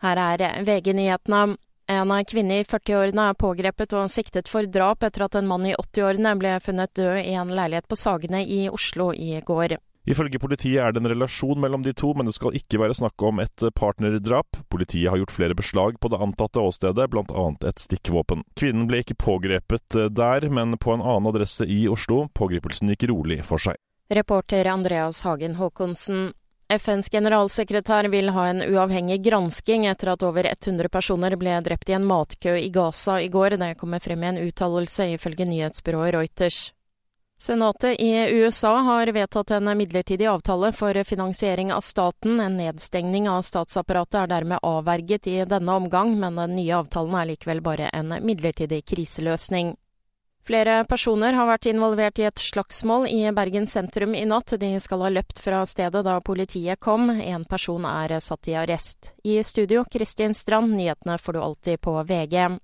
Her er VG-nyhetene. En kvinne i 40-årene er pågrepet og siktet for drap etter at en mann i 80-årene ble funnet død i en leilighet på Sagene i Oslo i går. Ifølge politiet er det en relasjon mellom de to, men det skal ikke være snakk om et partnerdrap. Politiet har gjort flere beslag på det antatte åstedet, bl.a. et stikkvåpen. Kvinnen ble ikke pågrepet der, men på en annen adresse i Oslo. Pågripelsen gikk rolig for seg. Reporter Andreas Hagen Haakonsen. FNs generalsekretær vil ha en uavhengig gransking etter at over 100 personer ble drept i en matkø i Gaza i går. Det kommer frem i en uttalelse, ifølge nyhetsbyrået Reuters. Senatet i USA har vedtatt en midlertidig avtale for finansiering av staten. En nedstengning av statsapparatet er dermed avverget i denne omgang, men den nye avtalen er likevel bare en midlertidig kriseløsning. Flere personer har vært involvert i et slagsmål i Bergen sentrum i natt. De skal ha løpt fra stedet da politiet kom. En person er satt i arrest. I studio, Kristin Strand, nyhetene får du alltid på VG.